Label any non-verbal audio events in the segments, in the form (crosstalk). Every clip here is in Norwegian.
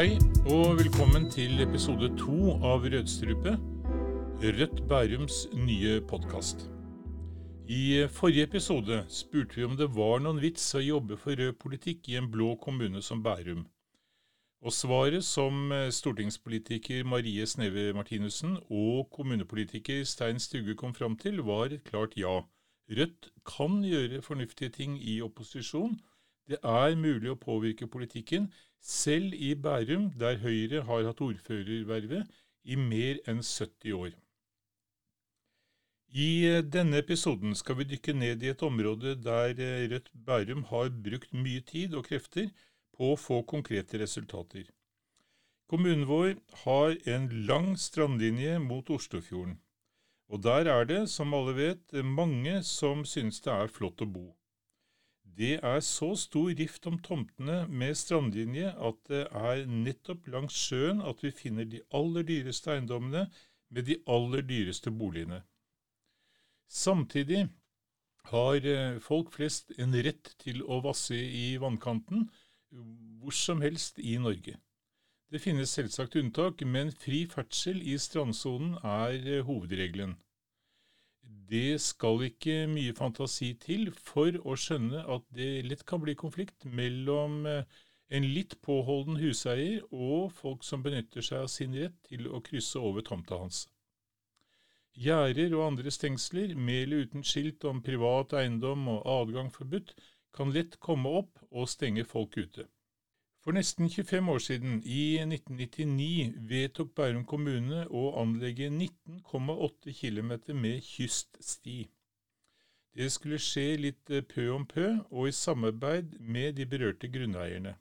Hei, og velkommen til episode to av Rødstrupe, Rødt Bærums nye podkast. I forrige episode spurte vi om det var noen vits å jobbe for rød politikk i en blå kommune som Bærum. Og svaret som stortingspolitiker Marie Sneve Martinussen og kommunepolitiker Stein Stuge kom fram til, var et klart ja. Rødt kan gjøre fornuftige ting i opposisjon. Det er mulig å påvirke politikken, selv i Bærum, der Høyre har hatt ordførervervet i mer enn 70 år. I denne episoden skal vi dykke ned i et område der Rødt Bærum har brukt mye tid og krefter på å få konkrete resultater. Kommunen vår har en lang strandlinje mot Oslofjorden, og der er det, som alle vet, mange som synes det er flott å bo. Det er så stor rift om tomtene med strandlinje at det er nettopp langs sjøen at vi finner de aller dyreste eiendommene med de aller dyreste boligene. Samtidig har eh, folk flest en rett til å vasse i vannkanten hvor som helst i Norge. Det finnes selvsagt unntak, men fri ferdsel i strandsonen er eh, hovedregelen. Det skal ikke mye fantasi til for å skjønne at det lett kan bli konflikt mellom eh, en litt påholden huseier og folk som benytter seg av sin rett til å krysse over tomta hans. Gjerder og andre stengsler, med eller uten skilt om privat eiendom og adgang forbudt, kan lett komme opp og stenge folk ute. For nesten 25 år siden, i 1999, vedtok Bærum kommune å anlegge 19,8 km med kyststi. Det skulle skje litt eh, pø om pø, og i samarbeid med de berørte grunneierne.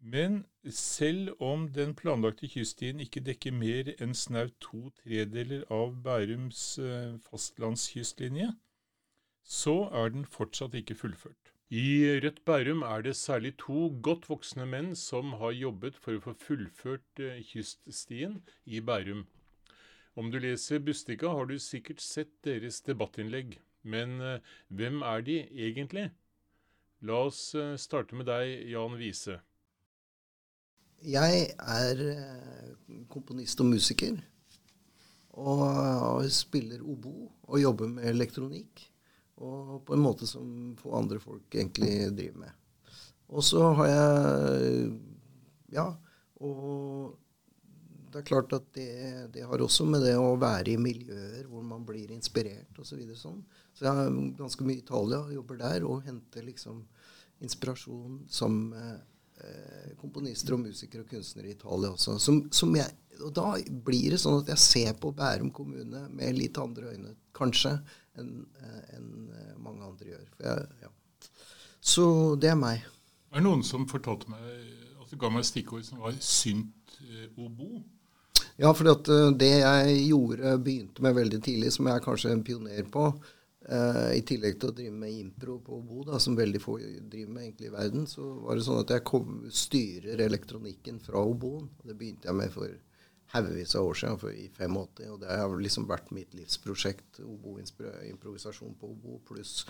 Men selv om den planlagte kyststien ikke dekker mer enn snaut to tredeler av Bærums eh, fastlandskystlinje, så er den fortsatt ikke fullført. I Rødt Bærum er det særlig to godt voksne menn som har jobbet for å få fullført eh, kyststien i Bærum. Om du leser Bustika, har du sikkert sett deres debattinnlegg. Men eh, hvem er de egentlig? La oss eh, starte med deg, Jan Wiese. Jeg er komponist og musiker. Og spiller obo og jobber med elektronikk. Og på en måte som få andre folk egentlig driver med. Og så har jeg Ja. Og det er klart at det, det, har også med det å være i miljøer hvor man blir inspirert osv. Så, videre, sånn. så jeg er ganske mye i Italia, jobber der og henter liksom inspirasjon som eh, komponister og musikere og kunstnere i Italia også. Som, som jeg, og da blir det sånn at jeg ser på Bærum kommune med litt andre øyne, kanskje, enn eh, en eh, mange andre gjør. Jeg, ja. Så det er meg. Det er noen som fortalte meg at du ga meg et stikkord som var synt-obo. Ja, for eh, det jeg gjorde, begynte med veldig tidlig, som jeg er kanskje en pioner på, eh, i tillegg til å drive med impro på obo, da, som veldig få driver med egentlig i verden, så var det sånn at jeg kom, styrer elektronikken fra oboen. Det begynte jeg med for haugevis av år siden, for i 85. Og det har liksom vært mitt livsprosjekt. Obo-improvisasjon på obo, pluss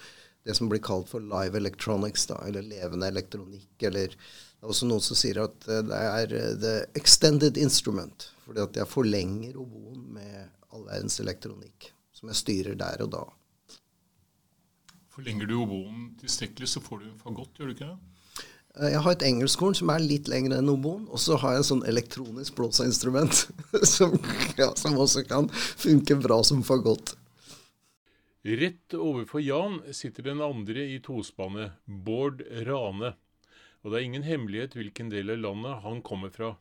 det som blir kalt for live electronics, da, eller levende elektronikk. Eller det er også noen som sier at eh, det er eh, the extended instrument. Fordi at jeg forlenger oboen med all verdens elektronikk, som jeg styrer der og da. Forlenger du oboen tilstrekkelig, så får du en fagott, gjør du ikke det? Eh, jeg har et engelskhorn som er litt lengre enn oboen, og så har jeg en sånn elektronisk blåseinstrument (laughs) som, ja, som, også kan funke bra som fagott. Rett overfor Jan sitter den andre i tospannet, Bård Rane. Og det er ingen hemmelighet hvilken del av landet han kommer fra.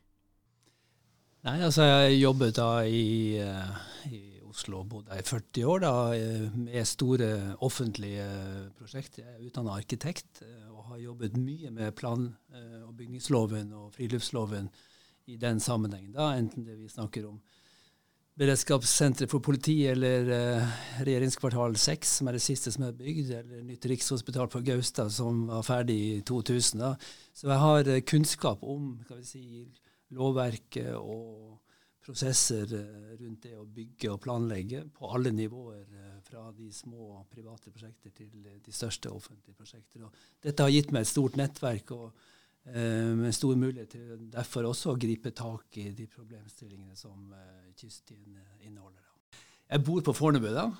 Nei, altså jeg jobbet da i, uh, i Oslo og bodde i 40 år da, eh, med store offentlige prosjekter. Jeg er utdanna arkitekt og har jobbet mye med plan- eh, og bygningsloven og friluftsloven i den sammenhengen. Da, enten det vi snakker om beredskapssenteret for politi eller uh, regjeringskvartal 6, som er det siste som er bygd, eller nytt rikshospital på Gaustad, som var ferdig i 2000. Da. Så jeg har kunnskap om si, lovverket og prosesser uh, rundt det å bygge og planlegge på alle nivåer fra de små private prosjekter til de største offentlige prosjekter. Og dette har gitt meg et stort nettverk og Eh, med stor mulighet til derfor også å gripe tak i de problemstillingene som eh, kysten inneholder. Jeg bor på Fornebu, da.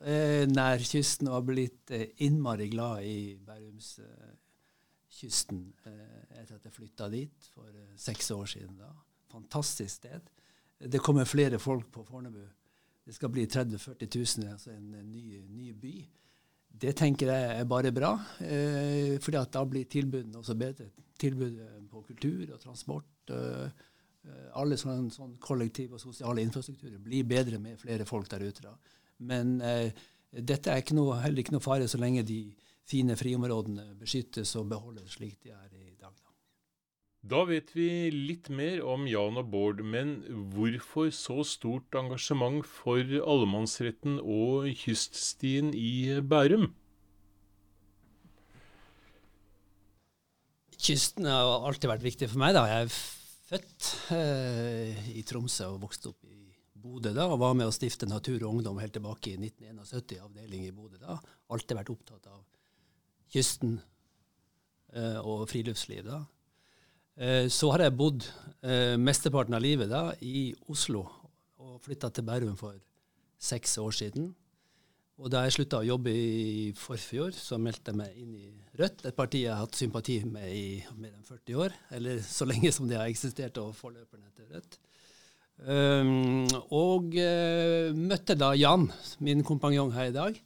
Eh, nær kysten og har blitt eh, innmari glad i Bærumskysten eh, etter at jeg flytta dit for eh, seks år siden. da. Fantastisk sted. Det kommer flere folk på Fornebu. Det skal bli 30 000-40 000, altså en, ny, ny, by. Det tenker jeg er bare bra, eh, fordi da blir tilbudene også bedre. Tilbudet på kultur og transport. Eh, alle sånne, sånn kollektiv og sosiale infrastrukturer blir bedre med flere folk der ute. da. Men eh, dette er ikke noe, heller ikke noe fare så lenge de fine friområdene beskyttes og beholdes slik de er i dag. Da. Da vet vi litt mer om Jan og Bård, men hvorfor så stort engasjement for allemannsretten og kyststien i Bærum? Kysten har alltid vært viktig for meg. da. Jeg er født eh, i Tromsø og vokste opp i Bodø da, og var med å stifte Natur og Ungdom helt tilbake i 1971, avdeling i Bodø da. Alltid vært opptatt av kysten eh, og friluftsliv. da. Eh, så har jeg bodd eh, mesteparten av livet da i Oslo og flytta til Bærum for seks år siden. Og da jeg slutta å jobbe i forfjor, så meldte jeg meg inn i Rødt, et parti jeg har hatt sympati med i mer enn 40 år, eller så lenge som det har eksistert, og forløperne til Rødt. Um, og uh, møtte da Jan, min kompanjong her i dag,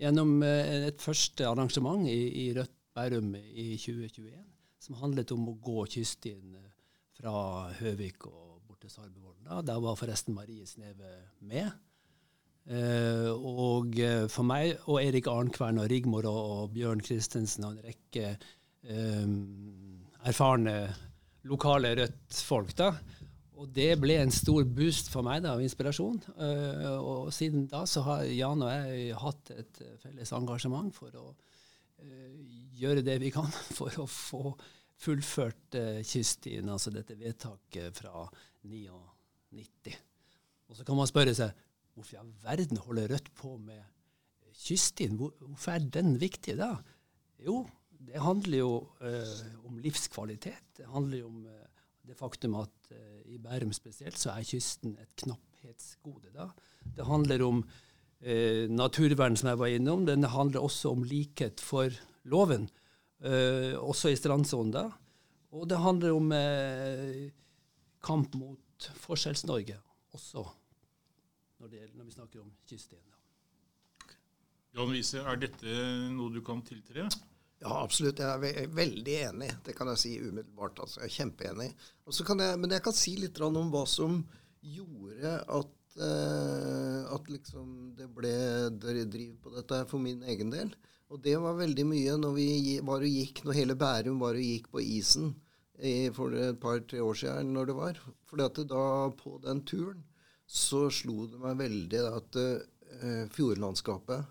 gjennom uh, et første arrangement i, i Rødt Bærum i 2021, som handlet om å gå kyststien uh, fra Høvik og bort til Sarbevollen. Der var forresten Marie Sneve med. og for meg og Erik Arnkvern og Rigmor og, og Bjørn Christensen og en rekke erfarne lokale Rødt-folk da, og det ble en stor boost for meg da, av inspirasjon. Uh, og siden da så har Jan og jeg hatt et felles engasjement for å gjøre det vi kan (laughs) for å få fullført uh, kyststien, altså dette vedtaket fra 99. Og så kan man spørre seg hvorfor i all verden holder Rødt på med kyststien? Hvorfor er den viktig da? Jo, det handler jo om livskvalitet. Det handler jo om det faktum at uh, i Bærum spesielt så er kysten et knapphetsgode. da. Det handler om uh, naturvern, som jeg var innom. den handler også om likhet for loven, eh, også i strandsonen. Og det handler om kamp mot Forskjells-Norge, også når, det, når, vi snakker om kysten. Jan Wiese, er dette noe du kan tiltre? Ja, absolutt. Jeg er veldig enig. Det kan jeg si umiddelbart. Altså. Jeg er kjempeenig. Jeg, men jeg kan si litt om hva som gjorde at, at liksom det ble driv på dette for min egen del. Og det var veldig mye når vi var og gikk, når hele Bærum var og gikk på isen for et par-tre år siden, når det var. For da, på den turen, så slo det meg veldig at uh, fjordlandskapet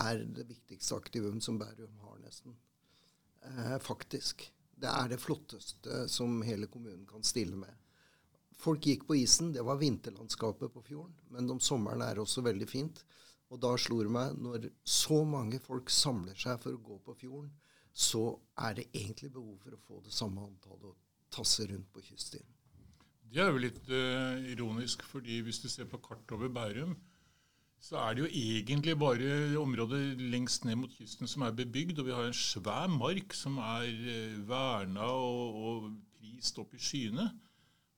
er det viktigste aktivum som Bærum har, nesten Uh, faktisk. Det er det flotteste som hele kommunen kan stille med. Folk gikk på isen. Det var vinterlandskapet på fjorden. Men om sommeren er det også veldig fint. Og da slo det meg, når så mange folk samler seg for å gå på fjorden, så er det egentlig behov for å få det samme antallet og tasse rundt på kyststien. Det er jo litt uh, ironisk, fordi hvis du ser på kartet over Bærum, så er det jo egentlig bare området lengst ned mot kysten som er bebygd. Og vi har en svær mark som er eh, verna og, og prist opp i skyene.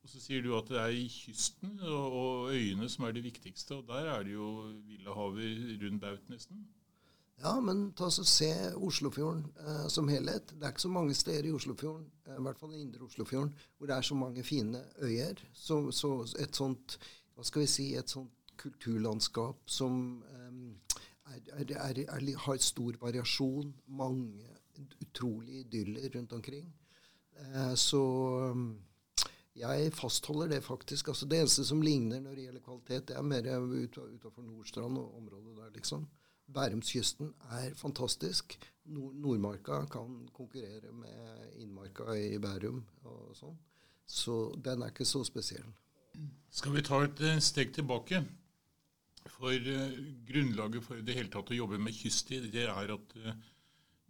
Og så sier du at det er i kysten og, og øyene som er det viktigste. Og der er det jo Villahavet rund baut, nesten. Ja, men ta så se Oslofjorden eh, som helhet. Det er ikke så mange steder i Oslofjorden, eh, i hvert fall i indre Oslofjorden, hvor det er så mange fine øyer. Så, så et sånt, hva skal vi si, et sånt kulturlandskap som er, er, er, har stor variasjon. Mange utrolige idyller rundt omkring. Eh, så jeg fastholder det faktisk. Altså det eneste som ligner når det gjelder kvalitet, det er mer utafor Nordstrand og området der, liksom. Bærumskysten er fantastisk. Nord Nordmarka kan konkurrere med Innmarka i Bærum og sånn. Så den er ikke så spesiell. Skal vi ta et eh, steg tilbake? For uh, grunnlaget for det hele tatt å jobbe med kysttid, det er at uh,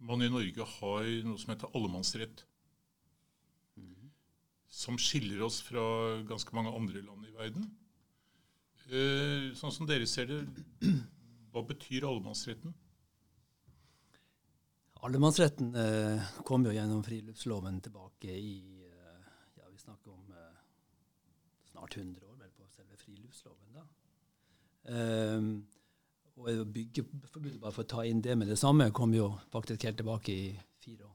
man i Norge har noe som heter allemannsrett. Som skiller oss fra ganske mange andre land i verden. Eh, sånn som dere ser det, hva betyr allemannsretten? Allemannsretten eh, kom jo gjennom friluftsloven tilbake i eh, ja, Vi snakker om eh, snart 100 år vel på selve friluftsloven. da. Um, og byggeforbudet, bare for å ta inn det med det samme, kom jo faktisk helt tilbake i 54,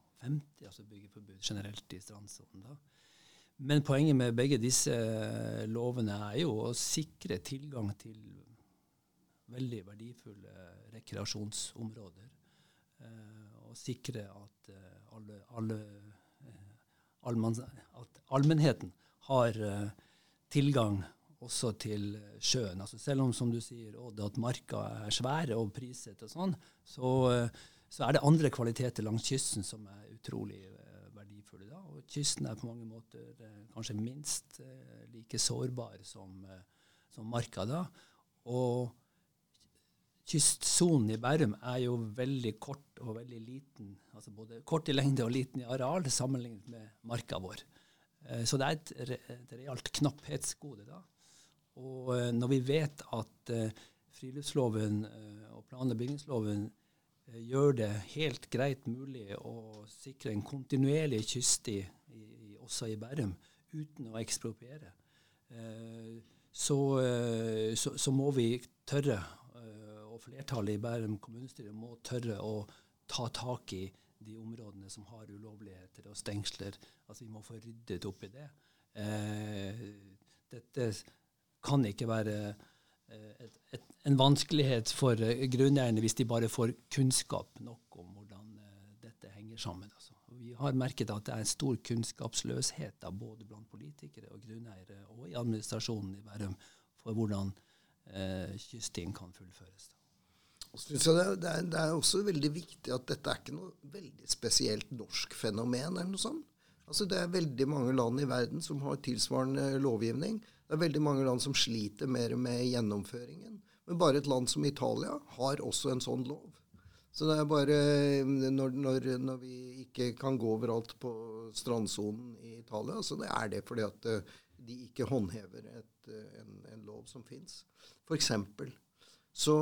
altså byggeforbud generelt i strandsonen. da. Men poenget med begge disse eh, lovene er jo å sikre tilgang til veldig verdifulle rekreasjonsområder. Eh, og sikre at, eh, alle, alle, allmann, at allmennheten har tilgang også til sjøen. Altså selv om som du sier, Odd, at marka er svære og prisete og sånn, så, så, er det andre kvaliteter langs kysten som er utrolig kysten er på mange måter eh, kanskje minst eh, like sårbar som, eh, som marka da. Og kystsonen i Bærum er jo veldig kort og veldig liten. altså Både kort i lengde og liten i areal sammenlignet med marka vår. Så det er et, et realt knapphetsgode. da. Og når vi vet at friluftsloven og plan- og bygningsloven gjør det helt greit mulig å sikre en kontinuerlig kyststi også i Bærum, uten å ekspropriere, eh, så, eh, så, så, må vi tørre, eh, og flertallet i Bærum kommunestyre må tørre å ta tak i de områdene som har ulovligheter og stengsler. Altså Vi må få ryddet opp i det. dette kan ikke være et, et, en vanskelighet for grunneierne hvis de bare får kunnskap nok om hvordan dette henger sammen. Altså vi har merket at det er en stor kunnskapsløshet da, både blant politikere og grunneiere og i administrasjonen i Bærum for hvordan eh, kyststien kan fullføres. Det, er, det er, også veldig viktig at dette er ikke noe veldig spesielt norsk fenomen. eller noe sånt. Altså Det er veldig mange land i verden som har tilsvarende lovgivning. Det er veldig mange land som sliter mer med gjennomføringen. Men bare et land som Italia har også en sånn lov. Så det er bare når, når, når, vi ikke kan gå overalt på strandsonen i Italia, så det er det fordi at eh, de ikke håndhever et, eh, en, en, lov som fins. F.eks. Så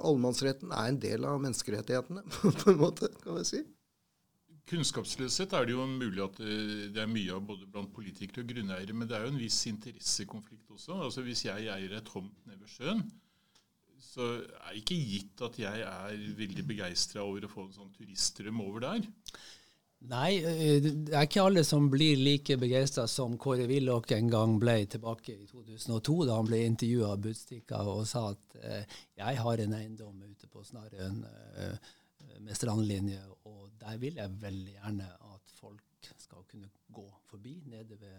allemannsretten er en del av menneskerettighetene, (laughs) på en måte, kan vi si. Kunnskapsløshet er det jo mulig at det er mye av både blant politikere og grunneiere, men det er jo en viss interessekonflikt også. Altså Hvis jeg eier et tomt nede ved sjøen, så er det ikke gitt at jeg er veldig begeistra over å få en sånn turiststrøm over der. Nei, eh, det er ikke alle som blir like begeistra som Kåre Willoch en gang ble tilbake i 2002, da han ble intervjua av Budstikka og sa at eh, jeg har en eiendom ute på Snarøen eh, med strandlinje, og der vil jeg veldig gjerne at folk skal kunne gå forbi nede ved,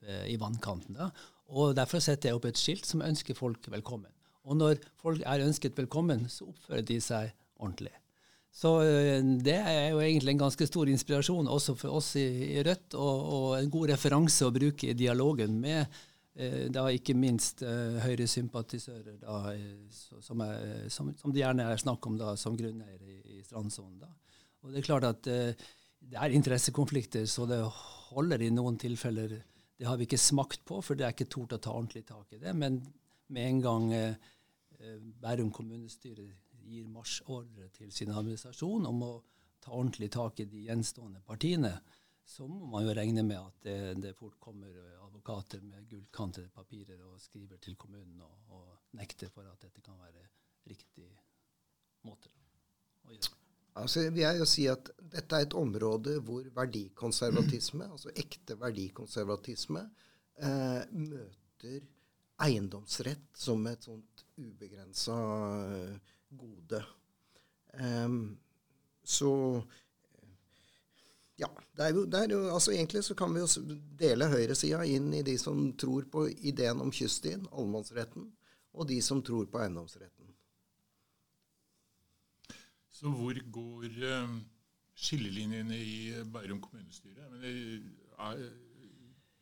ved, i vannkanten. da. Og Derfor setter jeg opp et skilt som ønsker folk velkommen. Og når folk er ønsket velkommen, så oppfører de seg ordentlig. Så eh, det er jo egentlig en ganske stor inspirasjon også for oss i, i Rødt, og, og, en god referanse å bruke i dialogen med eh, da ikke minst eh, Høyre-sympatisører, eh, som, som, som, det gjerne er snakk om da, som grunneiere i, i strandsonen. Og det er klart at eh, det er interessekonflikter, så det holder i noen tilfeller. Det har vi ikke smakt på, for det er ikke tort å ta ordentlig tak i det. Men med en gang eh, Eh, Bærum kommunestyre gir marsjordre til sin administrasjon om å ta ordentlig tak i de gjenstående partiene, så må man jo regne med at det, det fort kommer advokater med gullkantede papirer og skriver til kommunen og, og, nekter for at dette kan være riktig måte å gjøre. Altså, vil jeg si at Dette er et område hvor verdikonservatisme, altså ekte verdikonservatisme, eh, møter eiendomsrett som et sånt ubegrensa eh, gode. Um, så ja. Det er jo, det er jo, altså Egentlig så kan vi jo dele høyresida inn i de som tror på ideen om kyststien, allemannsretten, og de som tror på eiendomsretten. Så hvor går uh, skillelinjene i Bærum kommunestyre?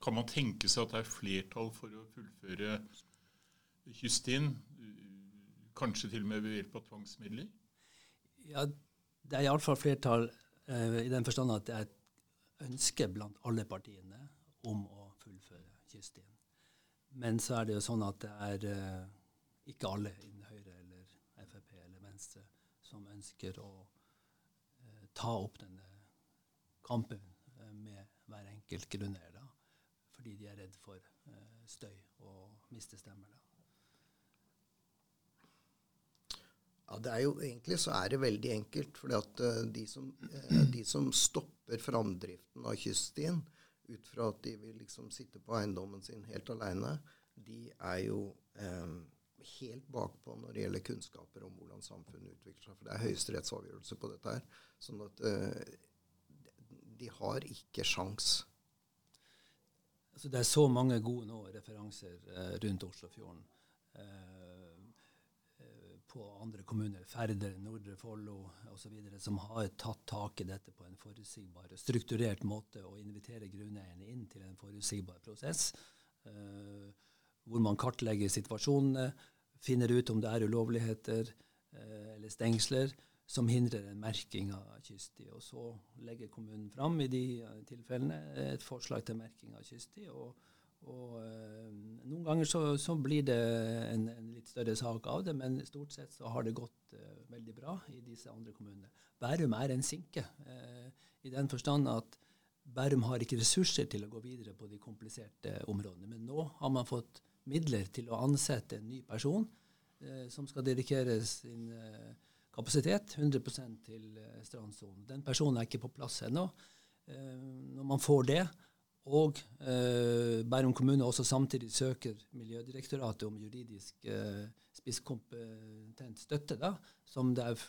Kan man tenke seg at det er flertall for å fullføre Kystin? Kanskje til og med ved hjelp av tvangsmidler? Ja, det er iallfall flertall eh, i den forstand at det er et ønske blant alle partiene om å fullføre Kystin. Men så er det jo sånn at det er uh, ikke alle innen Høyre eller Frp eller Venstre som ønsker å eh, ta opp denne kampen uh, med hver enkelt grunner, da, fordi de er redd for støy og miste stemmer. da. Ja, det er jo Egentlig så er det veldig enkelt. fordi at de som, de som stopper framdriften av kyststien, ut fra at de vil liksom sitte på eiendommen sin helt aleine, de er jo eh, helt bakpå når det gjelder kunnskaper om hvordan samfunnet utvikler seg. For det er høyesterettsavgjørelse på dette her. Sånn at eh, de har ikke sjans. Altså, det er så mange gode nå referanser eh, rundt Oslofjorden. Eh, på andre kommuner, Færder, Nordre Follo osv., som har tatt tak i dette på en forutsigbar og strukturert måte og inviterer grunneierne inn til en forutsigbar prosess. Uh, hvor man kartlegger situasjonene, finner ut om det er ulovligheter eh, eller stengsler som hindrer en merking av kyststi. Og så legger kommunen fram i de tilfellene et forslag til merking av kyststi. og og eh, Noen ganger så, så blir det en, en, litt større sak av det, men stort sett så har det gått eh, veldig bra i disse andre kommunene. Bærum er en sinke, øh, i den forstand at Bærum har ikke ressurser til å gå videre på de kompliserte områdene. Men nå har man fått midler til å ansette en ny person som skal dedikere sin kapasitet 100% til strandsonen. Den personen er ikke på plass ennå. når man får det, og eh, Bærum kommune også samtidig søker Miljødirektoratet om juridisk eh, spisskompetent støtte, da, som det er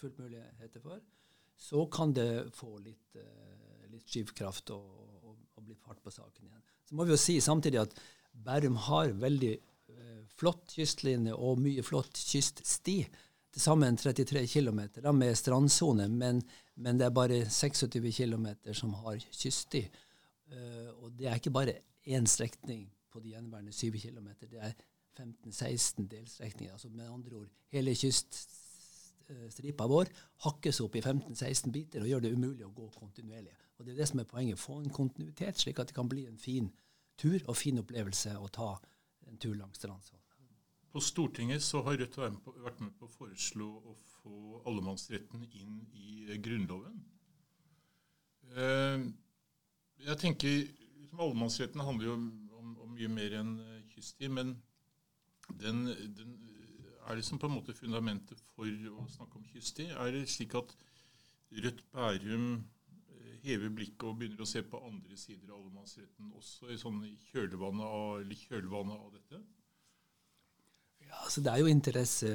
fullt muligheter for, så kan det få litt, eh, litt skyvkraft og, og, og, bli fart på saken igjen. Så må vi jo si samtidig at Bærum har veldig eh, flott kystlinje og mye flott kyststi. Til sammen 33 km med strandsone, men, men, det er bare 26 km som har kyststi. Uh, og det er ikke bare én strekning på de gjenværende 7 km. Det er 15-16 delstrekninger. Altså med andre ord, hele kyststripa vår hakkes opp i 15-16 biter og gjør det umulig å gå kontinuerlig. Og Det er det som er poenget. Få en kontinuitet, slik at det kan bli en fin tur og fin opplevelse å ta en tur langs Strandsand. På Stortinget så har Rødt vært med på å foreslå å få allemannsretten inn i Grunnloven. Uh, jeg tenker liksom, Allemannsretten handler jo om, om, mye mer enn uh, kysttid. Men den, den, er liksom på en måte fundamentet for å snakke om kysttid. Er det slik at Rødt Bærum hever blikket og begynner å se på andre sider av allemannsretten, også i, sånn, kjølvannet, av, kjølvannet av dette? Ja, altså Det er jo interesse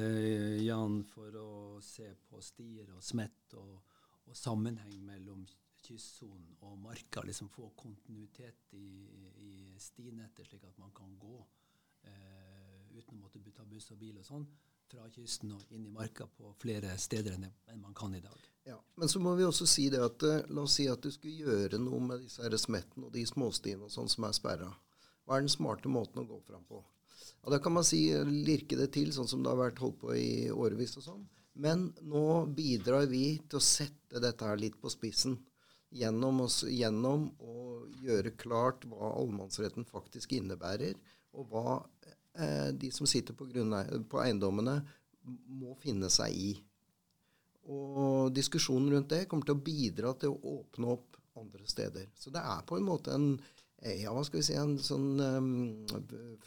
Jan, for å se på stier og smett og, og sammenheng mellom kystsonen og marka liksom få kontinuitet i, i stinettet, slik at man kan gå eh, uten å måtte ta buss og bil og sånn fra kysten og inn i marka på flere steder enn, man kan i dag. Ja, Men så må vi også si det at eh, la oss si at du skulle gjøre noe med disse her smetten og de småstiene og sånn som er sperra. Hva er den smarte måten å gå fram på? Ja, Da kan man si lirke det til, sånn som det har vært holdt på i årevis og sånn. Men nå bidrar vi til å sette dette her litt på spissen gjennom, oss, gjennom å gjøre klart hva allemannsretten faktisk innebærer, og hva eh, de som sitter på, på, eiendommene, må finne seg i. Og diskusjonen rundt det kommer til å bidra til å åpne opp andre steder. Så det er på en måte en eh, ja, hva skal vi si, en sånn um,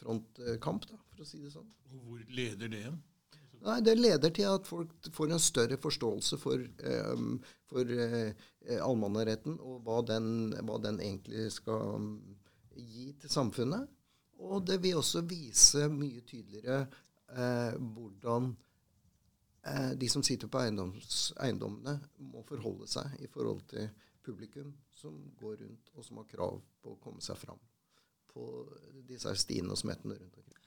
frontkamp, da, for å si det sånn. Og hvor leder det hen? Nei, Det leder til at folk får en større forståelse for, um, for uh, allmannaretten og hva den, hva den, egentlig skal gi til samfunnet. Og det vil også vise mye tydeligere eh, hvordan eh, de som sitter på eiendommene, må forholde seg i forhold til publikum som går rundt, og som har krav på å komme seg fram på disse stiene og smettene rundt omkring.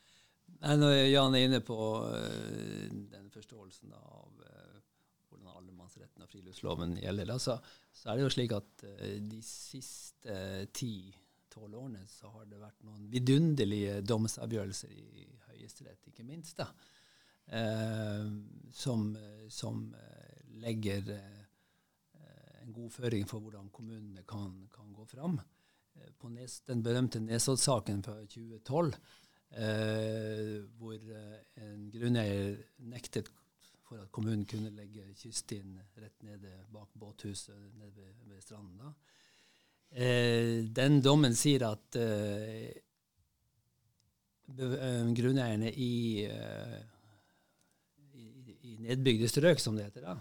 Når Jan er inne på uh, den forståelsen av uh, hvordan allemannsretten og friluftsloven gjelder, da, så, så, er det jo slik at uh, de siste ti-tolv årene så har det vært noen vidunderlige domsavgjørelser i Høyesterett, ikke minst, da, som, som legger en god føring for hvordan kommunene kan, kan gå fram. eh, på Nes, den berømte Nesodd-saken fra 2012, eh, hvor eh, en grunneier nektet for at kommunen kunne legge kyststien rett nede bak båthuset nede ved, ved stranden. Eh, den dommen sier at eh, grunneierne i, i, i, nedbygde strøk, som det heter, da,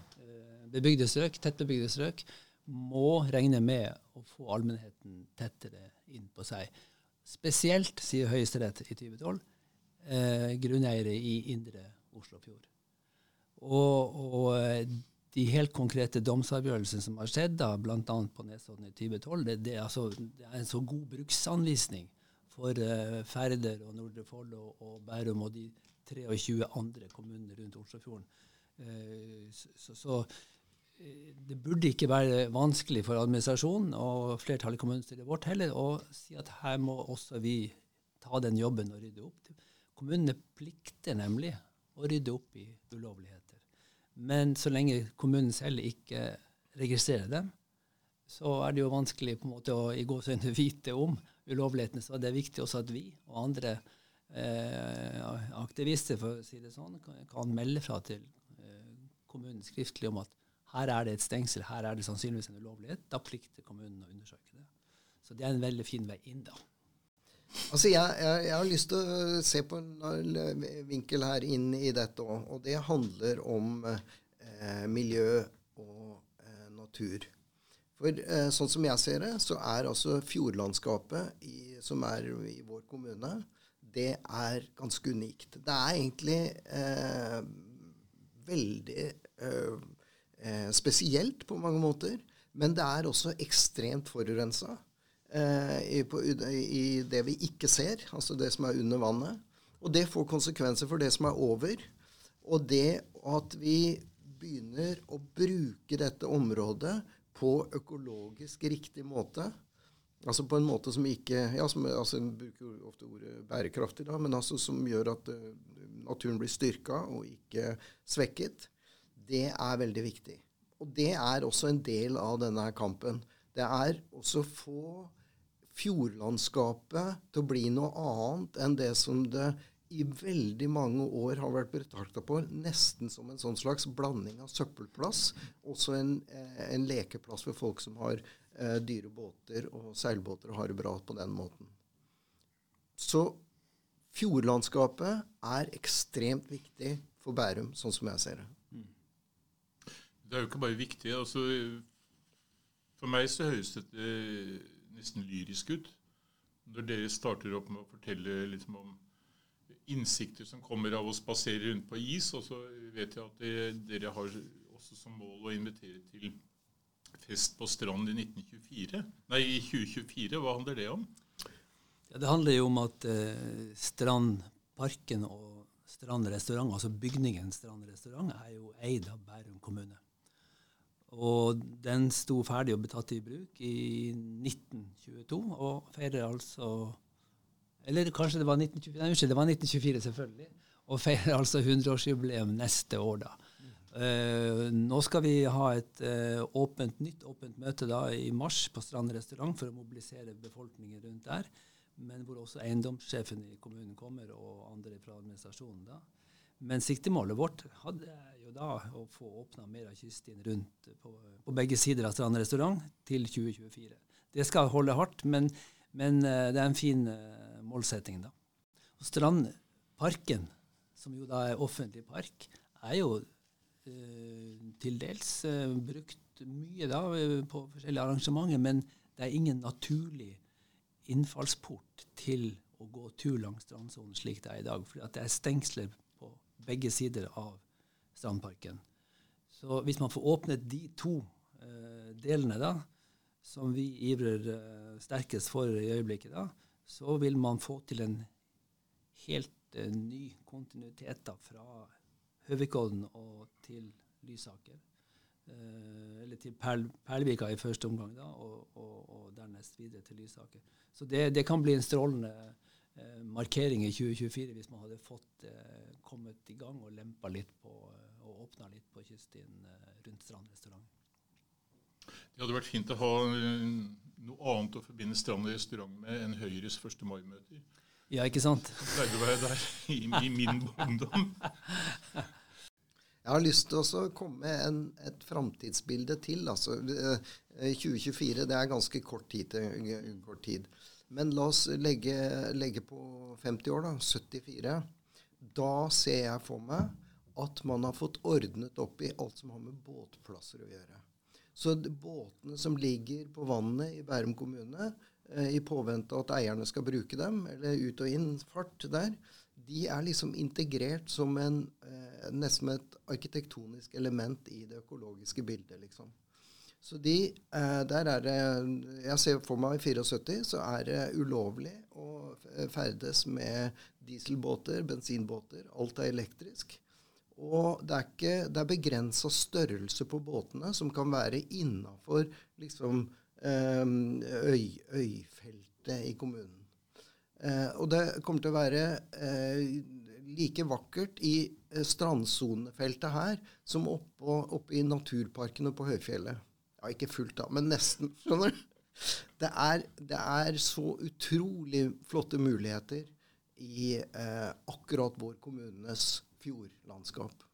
bebygde strøk, tettbebygde strøk, må regne med å få allmennheten tettere inn på seg. Spesielt, sier Høyesterett i 2012, eh, grunneiere i indre Oslofjord. Og, og, eh, de helt konkrete domsavgjørelsene som har skjedd, da, bl.a. på Nesodden i 2012, det, det, er altså, det, er en så god bruksanvisning for uh, Færder og Nordre Follo og, og Bærum og de 23 andre kommunene rundt Oslofjorden. Uh, så, så, så det burde ikke være vanskelig for administrasjonen og flertallet i kommunestyret vårt heller å si at her må også vi ta den jobben og rydde opp. Kommunene plikter nemlig å rydde opp i ulovligheter. Men så lenge kommunen selv ikke registrerer dem, så er det jo vanskelig på en måte å i gåsøgne (laughs) vite om ulovlighetene. Så det er viktig også at vi og andre eh, aktivister for å si det sånn, kan, kan melde fra til eh, kommunen skriftlig om at her er det et stengsel, her er det sannsynligvis en ulovlighet. Da plikter kommunen å undersøke det. Så det er en veldig fin vei inn, da. Altså, jeg, jeg, jeg har lyst til å se på en vinkel her inn i dette òg. Og det handler om eh, miljø og eh, natur. For eh, sånn som jeg ser det, så er altså fjordlandskapet i, som er i vår kommune, det er ganske unikt. Det er egentlig eh, veldig eh, eh, spesielt på mange måter. Men det er også ekstremt forurensa eh, i, i, det vi ikke ser, altså det som er under vannet. Og det får konsekvenser for det som er over. Og det at vi begynner å bruke dette området på økologisk riktig måte, altså på en måte som ikke ja, som, altså Jeg bruker ofte ordet bærekraftig, da, men altså som gjør at uh, naturen blir styrka og ikke svekket det er veldig viktig. Og det er også en del av denne kampen. Det er også få fjordlandskapet til å bli noe annet enn det som det i veldig mange år har vært betrakta på nesten som en sånn slags blanding av søppelplass. Også en, eh, en lekeplass for folk som har eh, dyre båter og seilbåter og har det bra på den måten. Så fjordlandskapet er ekstremt viktig for Bærum, sånn som jeg ser det. Det er jo ikke bare viktig. altså For meg så høres dette nesten lyrisk ut. Når dere starter opp med å fortelle liksom om innsikter som kommer av å spasere rundt på is, og så vet jeg at det, dere har også som mål å invitere til fest på strand i 1924. Nei, i 2024. Hva handler det om? Ja, det handler jo om at eh, Strandparken og Strand restaurant, altså bygningen Strand restaurant, er jo eid av Bærum kommune. Og den sto ferdig og ble tatt i bruk i 1922, og feirer altså Eller kanskje det var 1924, nei, unnskyld, det var 1924, selvfølgelig. Og feirer (laughs) altså 100-årsjubileum neste år, da. Uh, nå skal vi ha et uh, åpent, nytt åpent møte da i mars på Strand restaurant for å mobilisere befolkningen rundt der. Men hvor også eiendomssjefen i kommunen kommer, og andre fra administrasjonen. da. Men siktemålet vårt hadde jo da å få åpna mer av kysten rundt på, på, begge sider av Strand restaurant til 2024. Det skal holde hardt, men, men eh, det er en fin uh, målsetting, da. Og Strandparken, som jo da er offentlig park, er jo uh, til dels uh, brukt mye da på forskjellige arrangementer, men det er ingen naturlig innfallsport til å gå tur langs strandsonen slik det er i dag. For det er stengsler begge sider av strandparken. Så hvis man får åpnet de to eh, delene, da, som vi ivrer eh, sterkest for i øyeblikket, da, så vil man få til en helt eh, ny kontinuitet da, fra Høvikodden og til Lysaker. Eh, eller til Perl, Perlvika i første omgang, da, og, og, og, dernest videre til Lysaker. Så det, det kan bli en strålende markering i 2024 hvis man hadde fått eh, kommet i gang og lempa litt på eh, og åpna litt på kysten eh, rundt Strand restaurant. Det hadde vært fint å ha noe annet å forbinde strand restaurant med enn Høyres 1. mai-møter. Ja, ikke sant? Som pleide å være der i, i min ungdom. Jeg har lyst til å komme med en, et framtidsbilde til. altså 2024 det er ganske kort tid. Til, Kort tid. Men la oss legge, legge på 50 år, da. 74. Da ser jeg for meg at man har fått ordnet opp i alt som har med båtplasser å gjøre. Så båtene som ligger på vannet i Bærum kommune, eh, i påvente at eierne skal bruke dem, eller ut og inn fart der, de er liksom integrert som en, eh, nesten et arkitektonisk element i det økologiske bildet. liksom. Så de, eh, der er det Jeg ser for meg i 74 så er det ulovlig å ferdes med dieselbåter, bensinbåter. Alt er elektrisk. Og det er, ikke, er begrensa størrelse på båtene som kan være innafor liksom, eh, øy, øyfeltet i kommunen. Eh, og det kommer til å være eh, like vakkert i strandsonefeltet her som oppe, oppe i naturparkene på Høyfjellet. Ja, ikke fullt, da, men nesten. Skjønner du? Det er, det er så utrolig flotte muligheter i eh, akkurat vår kommunes fjordlandskap.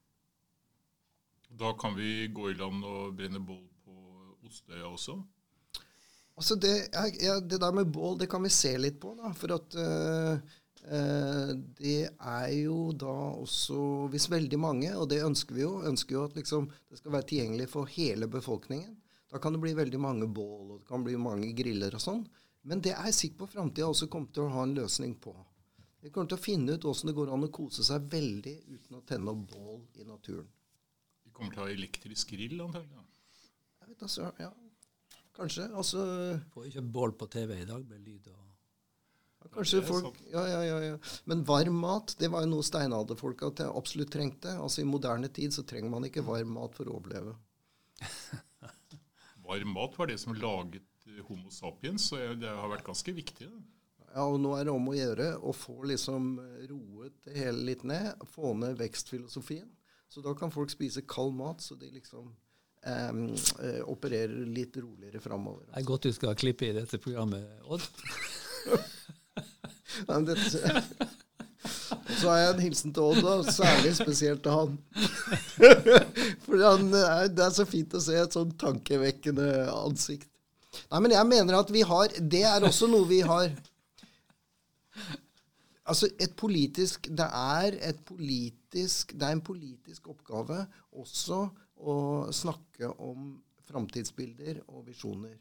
Da kan vi gå i land og brenne bål på Ostøya også? Altså det, ja, det, der med bål, det kan vi se litt på. da, For at uh, uh, det er jo da også Hvis veldig mange, og det ønsker vi jo, ønsker jo at liksom, det skal være tilgjengelig for hele befolkningen. Da kan det bli veldig mange bål, og det kan bli mange griller og sånn. Men det er jeg sikker på framtida også kommer til å ha en løsning på. Vi kommer til å finne ut åssen det går an å kose seg veldig uten å tenne opp bål i naturen. Vi kommer til å ha elektrisk grill, antagelig? Jeg vet altså, ja. Kanskje. Altså Får ikke bål på TV i dag med lyd og ja, Kanskje folk ja, ja, ja, ja. Men varm mat, det var jo noe steinalderfolka absolutt trengte. Altså I moderne tid så trenger man ikke varm mat for å overleve. (laughs) varm mat var det som laget Homo sapiens, så det har vært ganske viktig. Da. Ja, og nå er det om å gjøre å få liksom roet det hele litt ned. Få ned vekstfilosofien. Så da kan folk spise kald mat, så de liksom um, uh, opererer litt roligere framover. Det er godt du skal klippe i dette programmet, Odd. (laughs) Nei, dette, (laughs) så har jeg en hilsen til Odd, og særlig spesielt til han. (laughs) For er, det er så fint å se et sånn tankevekkende ansikt. Nei, men jeg mener at vi har Det er også noe vi har Altså, et politisk Det er et politisk Det er en politisk oppgave også å snakke om framtidsbilder og visjoner.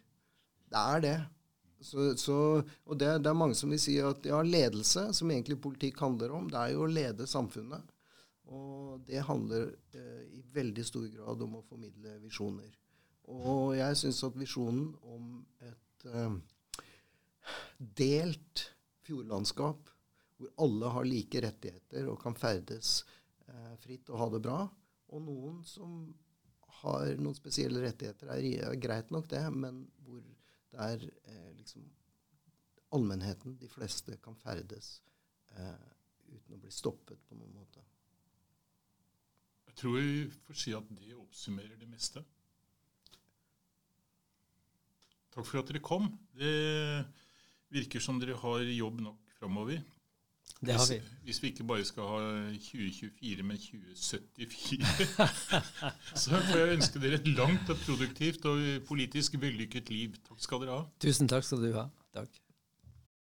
Det er det. Så, så, og det, det, er mange som vil si at ja, ledelse, som egentlig politikk handler om, det er jo å lede samfunnet. Og det handler eh, i veldig stor grad om å formidle visjoner. Og jeg syns at visjonen om et eh, delt fjordlandskap hvor alle har like rettigheter og kan ferdes eh, fritt og ha det bra. Og noen som har noen spesielle rettigheter, er, er greit nok det, men hvor det er eh, liksom allmennheten, de fleste, kan ferdes eh, uten å bli stoppet på noen måte. Jeg tror vi får si at det oppsummerer det meste. Takk for at dere kom. Det virker som dere har jobb nok framover. Det har vi. Hvis, hvis, vi ikke bare skal ha 2024, men 2074, (laughs) så får jeg ønske dere et langt og produktivt og politisk vellykket liv. Takk skal dere ha. Tusen takk skal du ha. Takk.